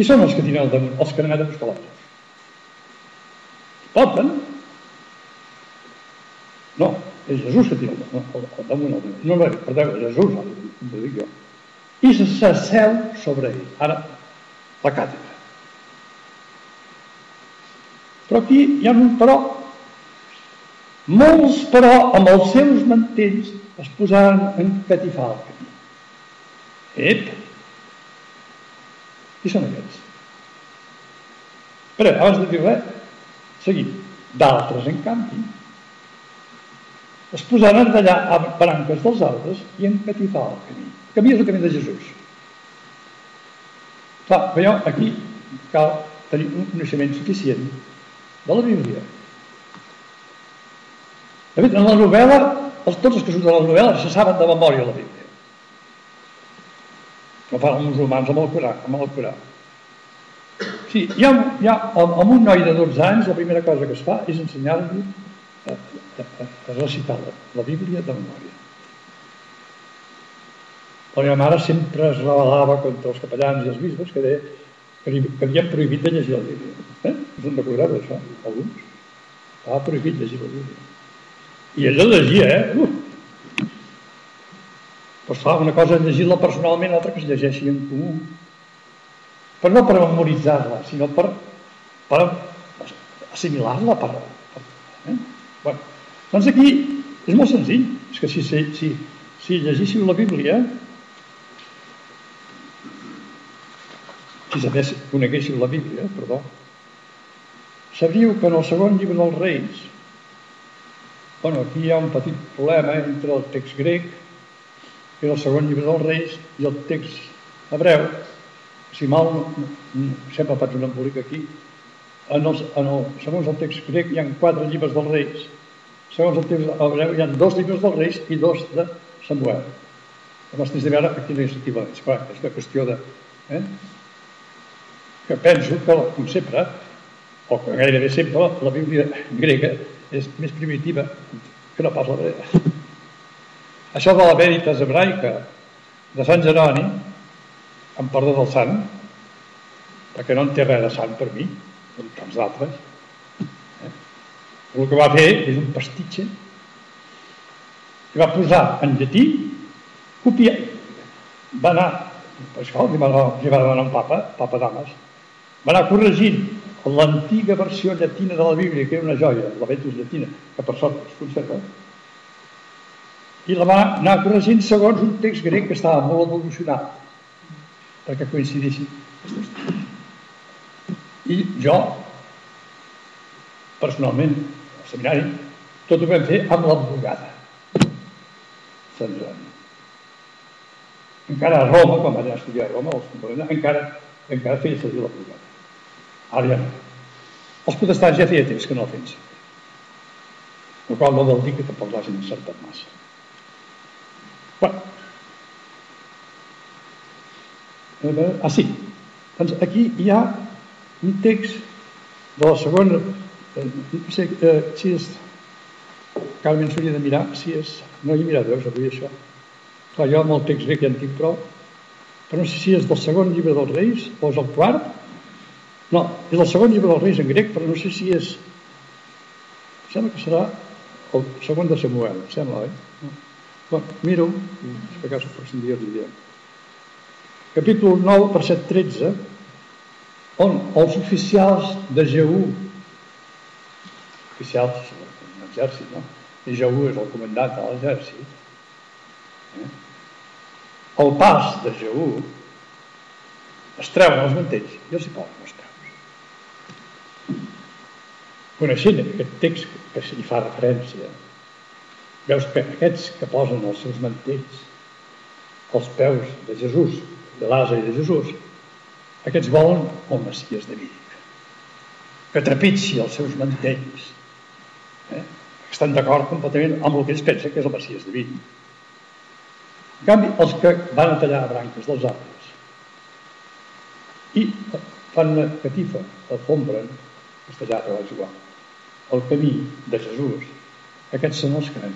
Qui són els que tenen el damunt? Els que han anat a buscar l'altre. Poten? No, és Jesús que tira el, el, el damunt. El, no, no, perdó, Jesús, ho dic jo. I s'asseu sobre ell. Ara, la càtedra. Però aquí hi ha un però. Molts, però, amb els seus mantells es posaren en catifar. Ep! Qui són aquests? Però abans de dir res, seguim. D'altres, en canvi, es posaren d'allà a branques dels arbres i en catifar el camí. El camí és el camí de Jesús. Clar, però aquí cal tenir un coneixement suficient de la Bíblia. De fet, en la novel·la, tots els que surten de la novel·la se saben de memòria la Bíblia. No fan els musulmans amb el Corà. Amb el Corà. Sí, hi ha, hi ha, amb un noi de 12 anys la primera cosa que es fa és ensenyar-li a, a, a, a recitar la, la Bíblia de memòria. La meva mare sempre es rebel·lava contra els capellans i els bisbes que, deia, que, li, que havien prohibit de llegir la Bíblia. Eh? Us en recordeu d'això? Alguns? Estava prohibit llegir la Bíblia. I ell el llegia, eh? Uh! Pues fa una cosa és llegir-la personalment, l'altra que es llegeixi en comú. Però no per memoritzar-la, sinó per, per assimilar-la. Per, per, eh? bueno, doncs aquí és molt senzill. És que si, si, si, si llegíssiu la Bíblia, si sabés, coneguéssiu la Bíblia, perdó, Sabríeu que en el segon llibre dels Reis, bueno, aquí hi ha un petit problema entre el text grec, és el segon llibre dels Reis, i el text hebreu. Si mal, sempre faig un embolic aquí, en el, en el, segons el text grec hi ha quatre llibres dels Reis, segons el text hebreu hi ha dos llibres dels Reis i dos de Samuel. Llavors tens de veure a quina és l'equivalència. Clar, és una qüestió de... Eh? Que penso que, com sempre, o que gairebé sempre la Bíblia grega és més primitiva que no pas la grega. Això de la veritas hebraica de Sant Jeroni, em perdó del sant, perquè no en té res de sant per mi, com tants d'altres. Eh? El que va fer és un pastitxe i va posar en llatí, copiar, va anar, per això li va, li va demanar un papa, papa Damas, va anar corregint l'antiga versió llatina de la Bíblia, que era una joia, la Vetus llatina, que per sort es conserva, i la va anar corregint segons un text grec que estava molt evolucionat, perquè coincidissin. I jo, personalment, al seminari, tot ho vam fer amb l'advogada. Sant Joan. Encara a Roma, quan vaig estudiar a Roma, encara, encara feia servir l'advogada. Ara ja no. Els protestants ja feia temps que no el feien servir. El qual no vol dir que tampoc l'hagin encertat massa. Bueno. Ah, sí. Doncs aquí hi ha un text de la segona... Eh, no sé eh, si és... Carmen s'hauria de mirar si és... No hi he mirat, veus, avui això. Clar, jo amb el text grec ja en tinc prou, però no sé si és del segon llibre dels Reis o és el quart, no, és el segon llibre dels Reis en grec, però no sé si és... Sembla que serà el segon de Samuel, sembla, eh? No. Bueno, miro, que cas per un dia li diré. Capítol 9, verset 13, on els oficials de Jehú oficials de l'exèrcit, no? I Jehú és el comandant de l'exèrcit. Eh? El pas de Jehú es treuen els mantells i els hi posen els peus. Coneixent aquest text que s'hi fa referència, veus que aquests que posen els seus mantells als peus de Jesús, de l'asa i de Jesús, aquests volen el Messies Davídic, que trepitgi els seus mantells. Eh? Estan d'acord completament amb el que ells pensen que és el Messies Davídic. En canvi, els que van a tallar branques dels arbres i fan una catifa, el fombren, castellà vaig igual, el camí de Jesús, aquests són els que.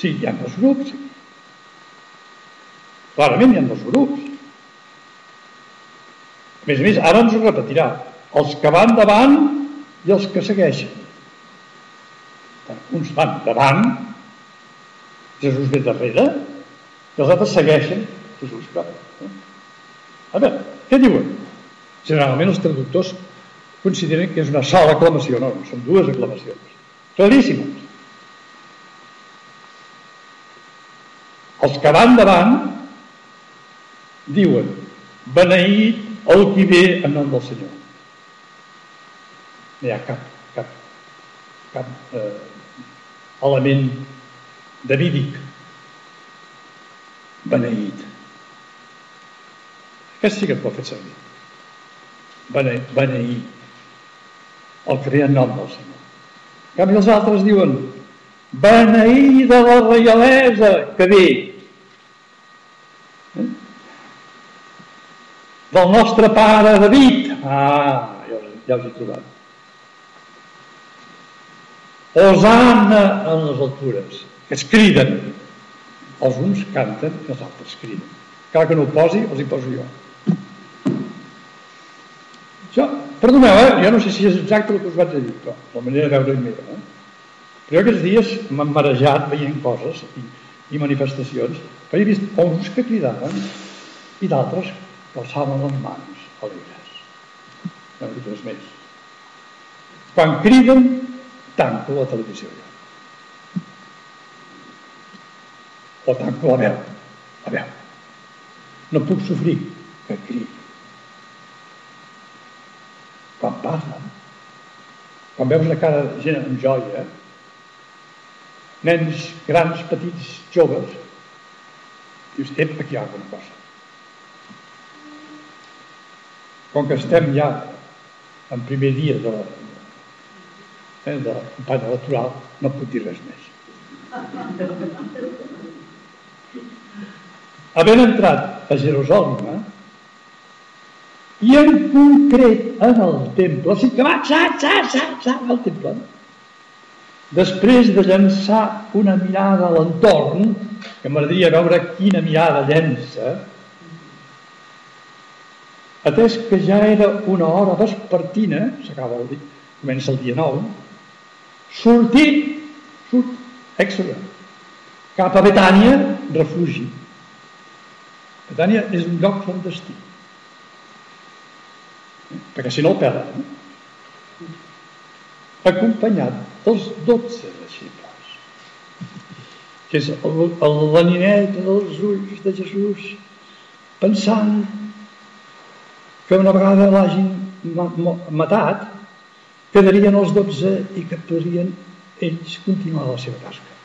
Sí, hi ha dos grups. Clarament hi ha dos grups. A més a més, ara ens ho repetirà. Els que van davant i els que segueixen. Uns van davant, Jesús ve darrere, i els altres segueixen Jesús. A veure, què diuen? Generalment els traductors consideren que és una sola aclamació, no, no són dues aclamacions. Claríssimes. Els que van davant diuen beneït el qui ve en nom del Senyor. No hi ha cap, cap, cap eh, element davídic. Beneït. Aquest sí que et pot fer servir. Bene, beneït. El que en nom del Senyor. En canvi els altres diuen beneïda la reialesa que ve del nostre pare David. Ah, ja, ja us he trobat. Osana en les altures, que es criden. Els uns canten els altres criden. Cal que no ho posi, els hi poso jo. Això, perdoneu, eh? jo no sé si és exacte el que us vaig dir, però la manera de veure meva. Eh? Però aquests dies m'han marejat veient coses i, i manifestacions, però he vist uns que cridaven i d'altres que alçaven les mans alegres. No dic res més. Quan criden, tanco la televisió ja. O tanco la veu. La veu. No puc sofrir que cridi. Quan parlen, quan veus la cara de gent amb joia, nens grans, petits, joves, dius, ep, aquí hi ha alguna cosa. com que estem ja en primer dia de la, eh, de la campanya electoral, no puc dir res més. Havent entrat a Jerusalem, eh, i en concret en el temple, sigui que va sa, sa, sa, sa, al temple, després de llançar una mirada a l'entorn, que m'agradaria veure quina mirada llença, Atès que ja era una hora vespertina, s'acaba el dia, comença el dia nou, sortí, surt, èxode, cap a Betània, refugi. Betània és un lloc clandestí. Perquè si no el perden. Eh? Acompanyat dels dotze deixebles, que és la nineta dels ulls de Jesús, pensant que una vegada l'hagin matat, quedarien els dotze i que podrien ells continuar la seva tasca.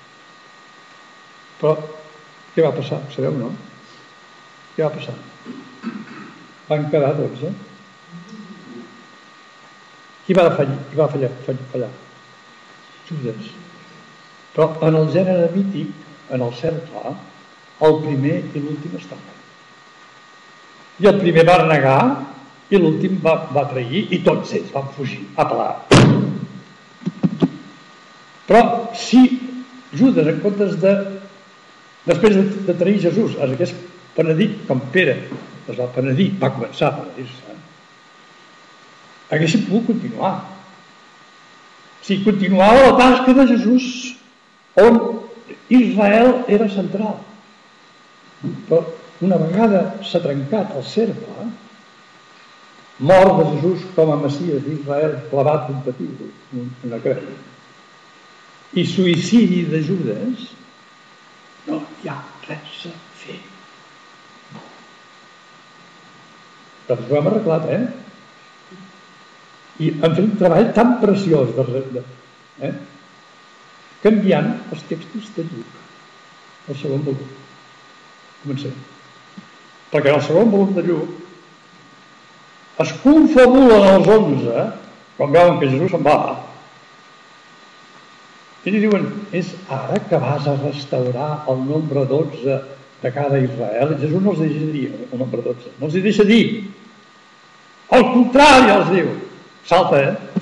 Però què va passar? Sabeu, no? Què va passar? Van quedar dotze. Qui va fallar? Qui va fallar? fallar? Judes. Però en el gènere mític, en el cercle, el primer i l'últim estaven. I el primer va negar i l'últim va, va trair i tots ells van fugir a pelar. Però si Judas, en comptes de, després de, de trair Jesús, es hagués penedit com Pere es va penedir, va començar a penedir-se, haguessin pogut continuar. Si continuava la tasca de Jesús, on Israel era central. Però una vegada s'ha trencat el cercle, mort de Jesús com a Messies d'Israel clavat un patí, una creu, i suïcidi de Judes, no hi ha res a fer. Doncs ho hem arreglat, eh? I hem fet un treball tan preciós de, de, eh? canviant els textos de Lluc, el segon volum. Comencem. Perquè el segon volum de Lluc es confabulen els onze, quan veuen que Jesús se'n va, i li diuen, és ara que vas a restaurar el nombre 12 de cada Israel? I Jesús no els deixa dir el nombre 12, no els deixa dir. Al contrari, els diu, salta, eh?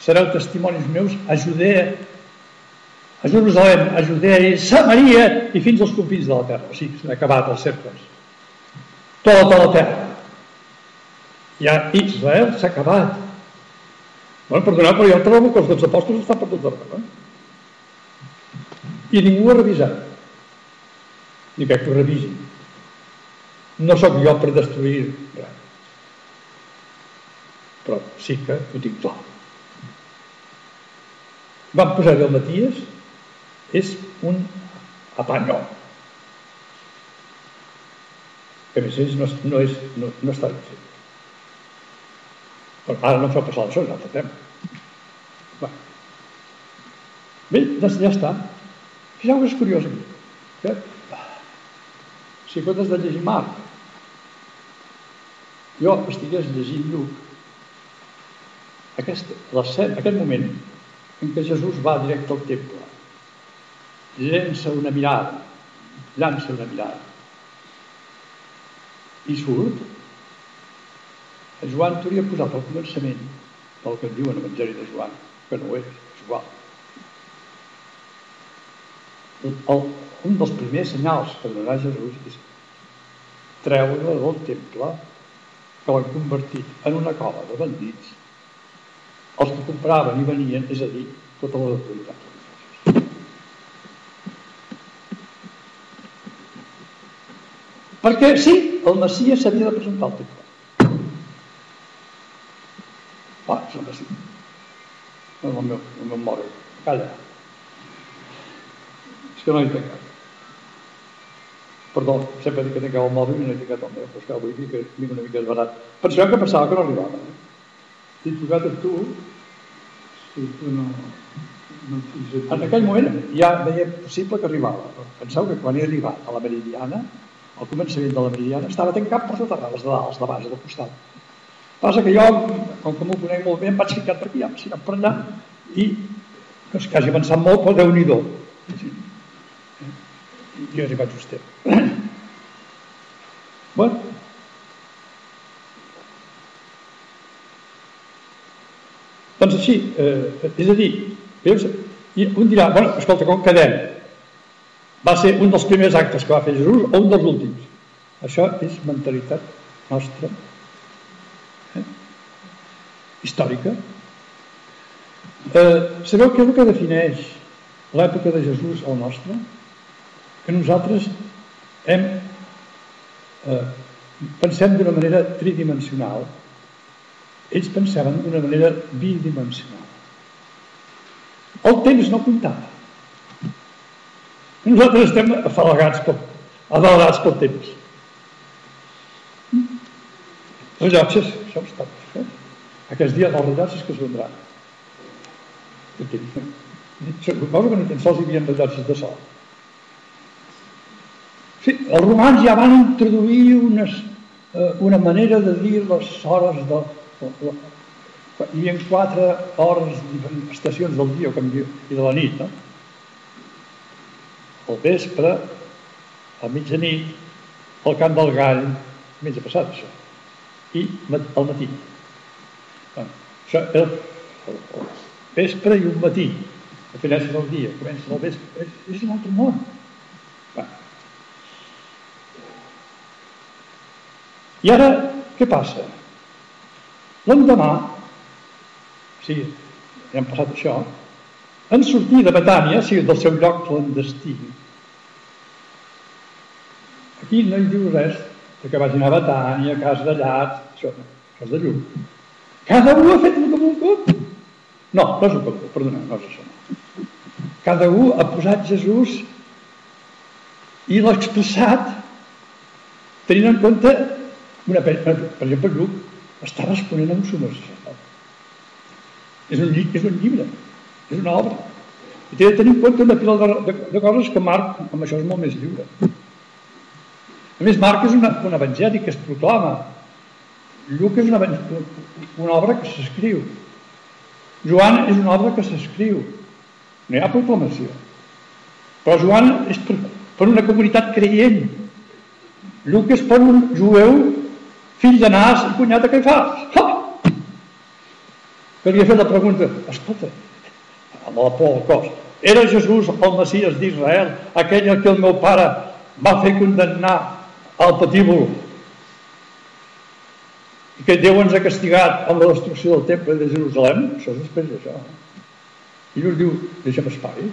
Sereu testimonis meus a Judea, a Jerusalem, a Judea i Samaria i fins als confins de la terra. O sigui, s'han acabat els cercles. Tota la terra. Ja Israel s'ha acabat. Bueno, perdoneu, però jo trobo que els dos apòstols estan per tot arreu. Eh? I ningú ha revisat. Ni crec que ho revisin. No sóc jo per destruir res. Però sí que ho tinc clar. Van posar el Maties, és un apanyo. Que a més no, no, és, no, no està ben fet. Però ara no fa passar això, és un altre tema. Va. Bé, doncs ja està. Fixeu que és curiós aquí. Que, si comptes de llegir Marc, jo estigués llegint Lluc, aquest, aquest moment en què Jesús va directe al temple, llença una mirada, llança una mirada, i surt, Joan t'hauria posat al començament del que et diuen l'Evangeli de Joan, que no és, és igual. El, un dels primers senyals que donarà Jesús és treure del temple que l'han convertit en una cova de bandits els que compraven i venien, és a dir, tota la autoritat Perquè sí, el Messias s'havia de presentar al temple. Va. No, el el meu mòbil. Calla. És que no he tancat. Perdó, sempre dic que tinc el mòbil i no he tancat el meu, però és que avui dic que vinc una mica desbarat. Per això que no. Eh? T'he trucat a tu, si tu no, no en aquell moment ja veia possible que arribava. Penseu que quan he arribat a la Meridiana, al començament de la Meridiana, estava tancat per tot arreu, els de dalt, de baix, del costat. Passa que jo, com que m'ho conec molt bé, em vaig ficar per aquí, em vaig per allà, i no és hagi avançat molt, però déu-n'hi-do. Sí. Jo hi vaig vostè. [CLEARS THROAT] bueno. Doncs així, eh, és a dir, veus, i un dirà, bueno, escolta, com quedem? Va ser un dels primers actes que va fer Jesús o un dels últims? Això és mentalitat nostra històrica. Eh, sabeu què és el que defineix l'època de Jesús al nostre? Que nosaltres hem, eh, pensem d'una manera tridimensional, ells pensaven d'una manera bidimensional. El temps no comptava. Nosaltres estem afalagats pel, afalagats pel temps. Rellotges, això està perfecte. Aquests dies els rellotges que es vendran. Suposo que ni tan sols hi havia rellotges de sol. Sí, els romans ja van introduir unes, eh, una manera de dir les hores de... hi havia quatre hores, estacions del dia i de la nit, no? Al vespre, a mitjanit, al camp del gall, mitja passat això, i al matí. Això és el, vespre i un matí. La finesa del dia, comença el vespre. És, és un altre món. Va. I ara, què passa? L'endemà, sí, ja hem passat això, en sortir de Betània, sí, del seu lloc clandestí, aquí no hi diu res de que vagin a Betània, a casa de llats, això, els de llum. Cada un ha fet el que volgut. No, no és el que volgut, perdona, no és això. Cada un ha posat Jesús i l'ha expressat tenint en compte una, per, per exemple, Lluc està responent a un sacerdot. És un, és un llibre, és una obra. I té de tenir en compte una pila de, de, de coses que Marc, amb això, és molt més lliure. A més, Marc és una, un evangeli que es proclama. Lluc és una, una obra que s'escriu. Joan és una obra que s'escriu. No hi ha proclamació. Però Joan és per, per una comunitat creient. Lluc és per un jueu fill de Nas i cunyat de Caifàs. Ha! Que li ha fet la pregunta, escolta, amb la por al cos, era Jesús el Messies d'Israel, aquell que el meu pare va fer condemnar al patíbul i que Déu ens ha castigat amb la destrucció del temple de Jerusalem, això és després d'això. I Lluc diu, deixa'm espai.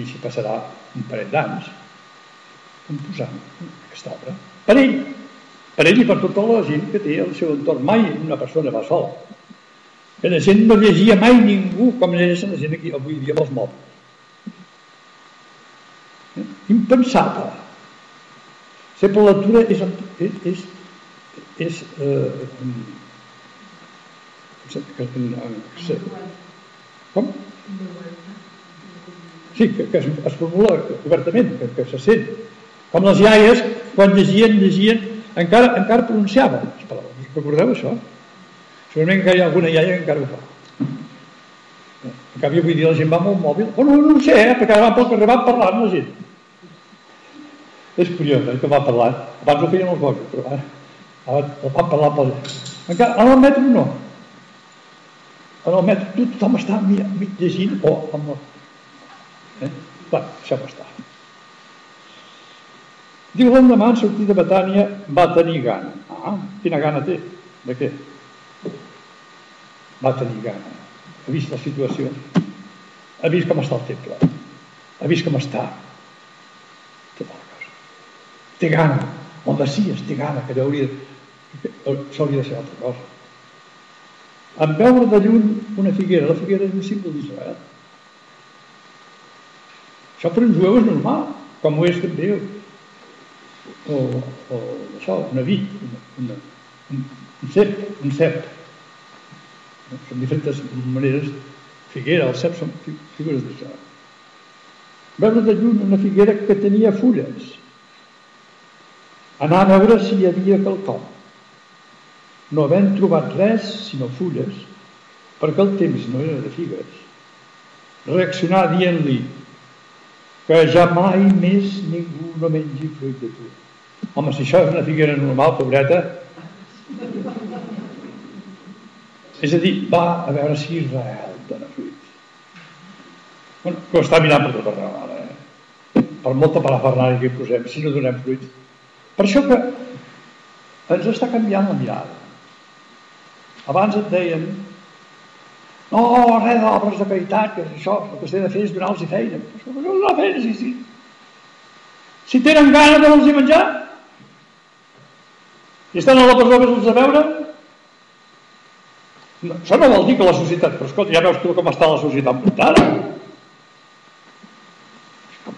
I s'hi passarà un parell d'anys composant aquesta obra. Per ell, per ell i per tota la gent que té al seu entorn. Mai una persona va sola. Que la gent no llegia mai ningú com llegeixen la gent aquí avui dia amb els mòbils. Eh? Impensable. Sempre la lectura és, és, és, és eh, com? Sí, que, que es, es formula obertament, que, que se sent. Com les iaies, quan llegien, llegien, encara, encara pronunciaven les paraules. Recordeu això? Segurament que hi ha alguna iaia que encara ho fa. En canvi, avui dia la gent va amb el mòbil. Oh, no, ho sé, eh? perquè ara van pel carrer, van parlant la gent. És curiós, eh, que va parlant. Abans ho feien els bojos, però ara, ara van parlar pel... Encara, en el metro no. En el metro tothom està llegint o amb el... Eh? Clar, deixem estar. Diu, l'endemà, en sortir de Betània, va tenir gana. Ah, quina gana té? De què? va tenir gana. Ha vist la situació, ha vist com està el temple, ha vist com està tota la cosa. Té gana, el Messias té gana, que hauria, s'hauria de ser altra cosa. En veure de lluny una figuera, la figuera és un símbol d'Israel. Això per un jueu és normal, com ho és també o, o això, una vid, una, una, un, cep, un cep. Són diferents maneres. Figuera, el cep són figures d'això. Veure de lluny una figuera que tenia fulles. Anar a veure si hi havia quelcom. No havent trobat res, sinó fulles, perquè el temps no era de figues. Reaccionar dient-li que ja mai més ningú no mengi fruit de tu. Home, si això és una figuera normal, pobreta, és a dir, va a veure si Israel dona fruits. Bueno, que ho està mirant per tot arreu ara, eh? Per molta parafernària que hi posem, si no donem fruits. Per això que ens està canviant la mirada. Abans et deien no, res d'obres de caritat, que és això, el que s'ha de fer és donar-los feina. No donar feina, sí, sí. Si tenen gana donar-los menjar, i estan a la presó els a veure, no, això no vol dir que la societat, però escolta, ja veus tu com està la societat muntada.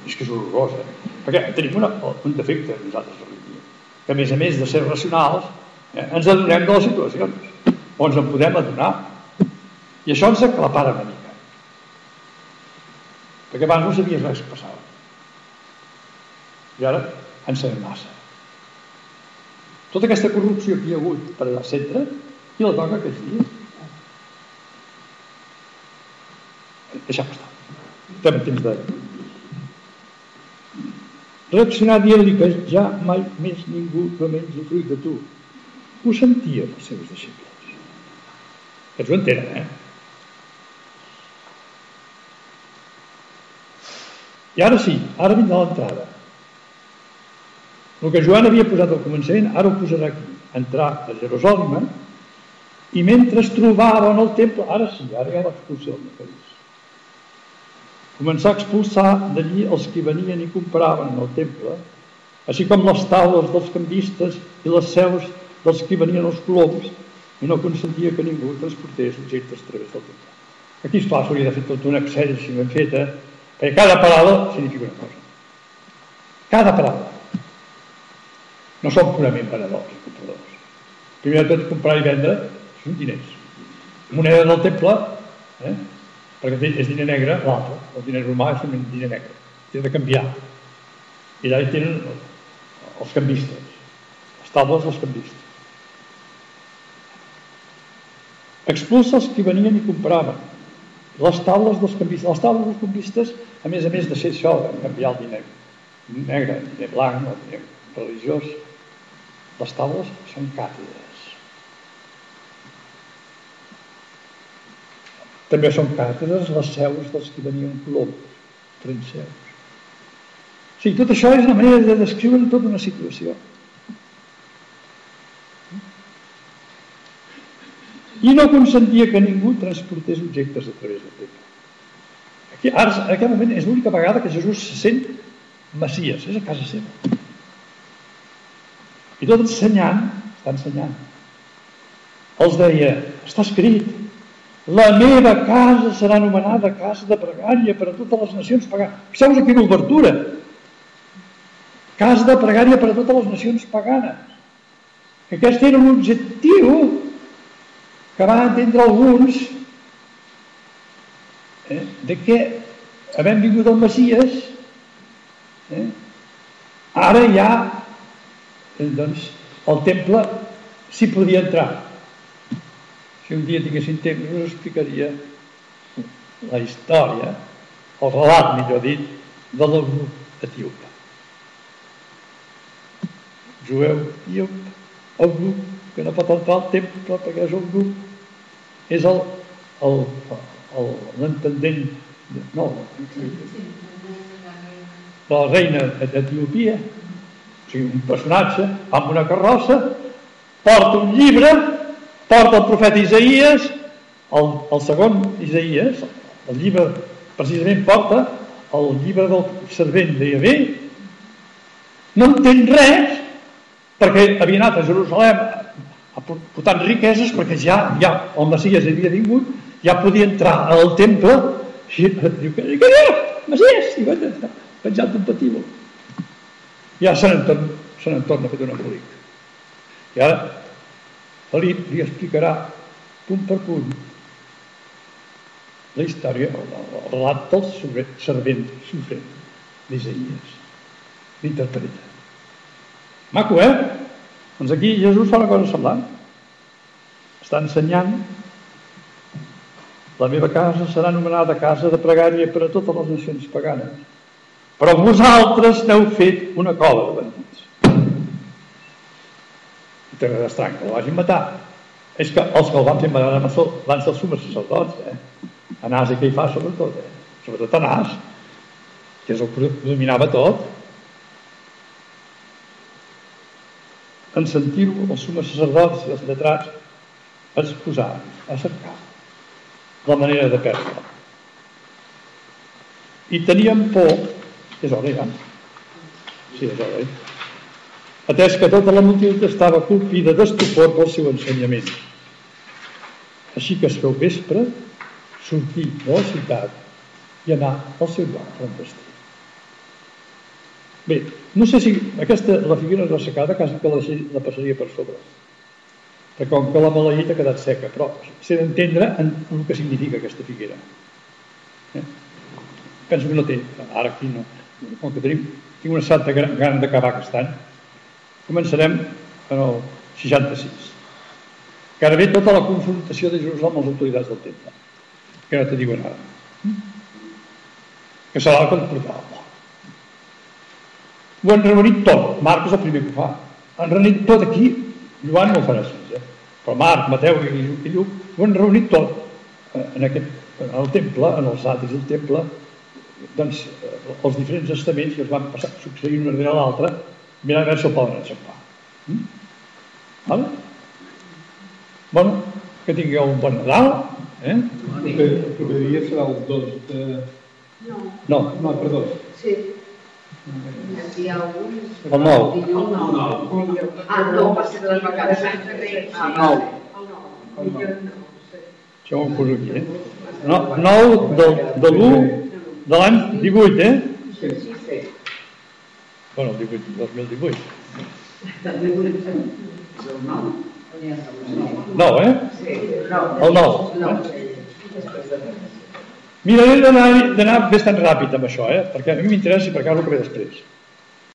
És que és horrorós, eh? Perquè tenim una, un defecte nosaltres avui dia, que a més a més de ser racionals, eh, ens adonem de les situacions, o ens en podem adonar. I això ens aclapara una mica. Perquè abans no sabies res que passava. I ara en sabem massa. Tota aquesta corrupció que hi ha hagut per al centre, qui la toca aquests dies? deixem estar. Estem temps de... Reaccionar dient-li que ja mai més ningú no mengi fruit de tu. Ho sentien els seus deixebles. Aquests ho entenen, eh? I ara sí, ara vindrà l'entrada. El que Joan havia posat al començament, ara ho posarà aquí. Entrar a Jerusalem i mentre es trobava en el temple, ara sí, ara ha l'expulsió del mecanisme començar a expulsar d'allí els que venien i compraven en el temple, així com les taules dels canvistes i les seus dels que venien els coloms i no consentia que ningú transportés objectes a través del temple. Aquí, esclar, s'hauria de fer tot un accés així ben feta, perquè cada paraula significa una cosa. Cada paraula. No som purament venedors i compradors. Primer de tot, comprar i vendre són diners. Moneda del temple, eh? perquè és diner negre, l'altre. El diner romà és un diner negre. Té de canviar. I allà hi tenen els canvistes, les taules dels canvistes. Expulsa els que venien i compraven. Les taules dels canvistes. Les taules dels canvistes, a més a més de ser això, canviar el diner negre, el diner blanc, el diner religiós, les taules són càtedres. També són càtedres les seus dels que venien coloms, trenseus. O sigui, tot això és una manera de descriure tota una situació. I no consentia que ningú transportés objectes a través del temple. Aquí, ara, en aquest moment és l'única vegada que Jesús se sent Messias, és a casa seva. I tot ensenyant, està ensenyant. Els deia, està escrit, la meva casa serà anomenada casa de pregària per a totes les nacions paganes. Fixeu-vos aquí l'obertura. Casa de pregària per a totes les nacions paganes. Aquest era objectiu que van entendre alguns eh, de que havent vingut el Messies eh, ara ja eh, doncs, el temple s'hi podia entrar. Si un dia tinguessin temps us explicaria la història el relat millor dit de l'eunuc etíop jueu etíop eunuc que no pot entrar al temple perquè és un grup. És l'entendent no la reina d'Etiopia o sigui, un personatge amb una carrossa porta un llibre porta el profeta Isaías el, el segon Isaías el llibre precisament porta el llibre del servent de Yahvé. No entén res perquè havia anat a Jerusalem portant riqueses perquè ja, ja el Messias havia vingut, ja podia entrar al temple i diu, què diu? Messias! I va estar penjat un patíbul. Ja se n'en torna, se n'en torna fet un embolic. I ara Felip li explicarà punt per punt la història, el, el relat del servent sofrent d'Isaïes. L'interpreta. Maco, eh? Doncs aquí Jesús fa una cosa semblant. Està ensenyant la meva casa serà anomenada casa de pregària per a totes les nacions paganes. Però vosaltres n'heu fet una cola de bandits. I té res estrany que el vagin matar. És que els que el van fer matar van ser els sumes sacerdots, eh? Anàs i fa sobretot, eh? Sobretot Anàs, que és el que dominava tot, en sentir-ho els sumes sacerdots i els lletrats es posaven a cercar la manera de perdre. I tenien por, és hora ja, sí, és hora, eh? atès que tota la multitud estava colpida d'estupor pel seu ensenyament. Així que es feu vespre, sortir de la ciutat i anar al seu lloc clandestí. Bé, no sé si aquesta, la figura ressecada quasi que la, la passaria per sobre. Perquè com que la maleït ha quedat seca, però s'ha d'entendre en, el que significa aquesta figuera. Eh? Penso que no té, ara aquí no, com que tenim, tinc una santa gran d'acabar aquest any, començarem en el 66. Que ara ve tota la confrontació de Jerusalem amb les autoritats del temple, que no te diuen ara. Que serà el que ens portava ho han reunit tot. Marc és el primer que ho fa. Han reunit tot aquí. Joan no ho farà així, eh? però Marc, Mateu i, i Lluc ho han reunit tot eh, en, aquest, en el temple, en els atis del temple, doncs eh, els diferents estaments que es van passar, succeir una darrere l'altra, mirant a veure si el poden enxampar. Mm? Vale? Bueno, que tingueu un bon Nadal. Eh? El proper dia serà el 2 de... No. No, perdó. Sí. Aquí hi ha alguns... El nou. Dilluns, El nou. Ah, no, va ser de les vacances. Ah, El nou. El nou. Dilluns no. sí. Això ho poso aquí, eh? No, 9 del, de l'1 de l'any 18, eh? Sí, sí. Bueno, el 18, 2018. És el nou. No, eh? Sí, no. El nou. No. Mira, he d'anar d'anar bastant ràpid amb això, eh? Perquè a mi m'interessa per acabo el que ve després.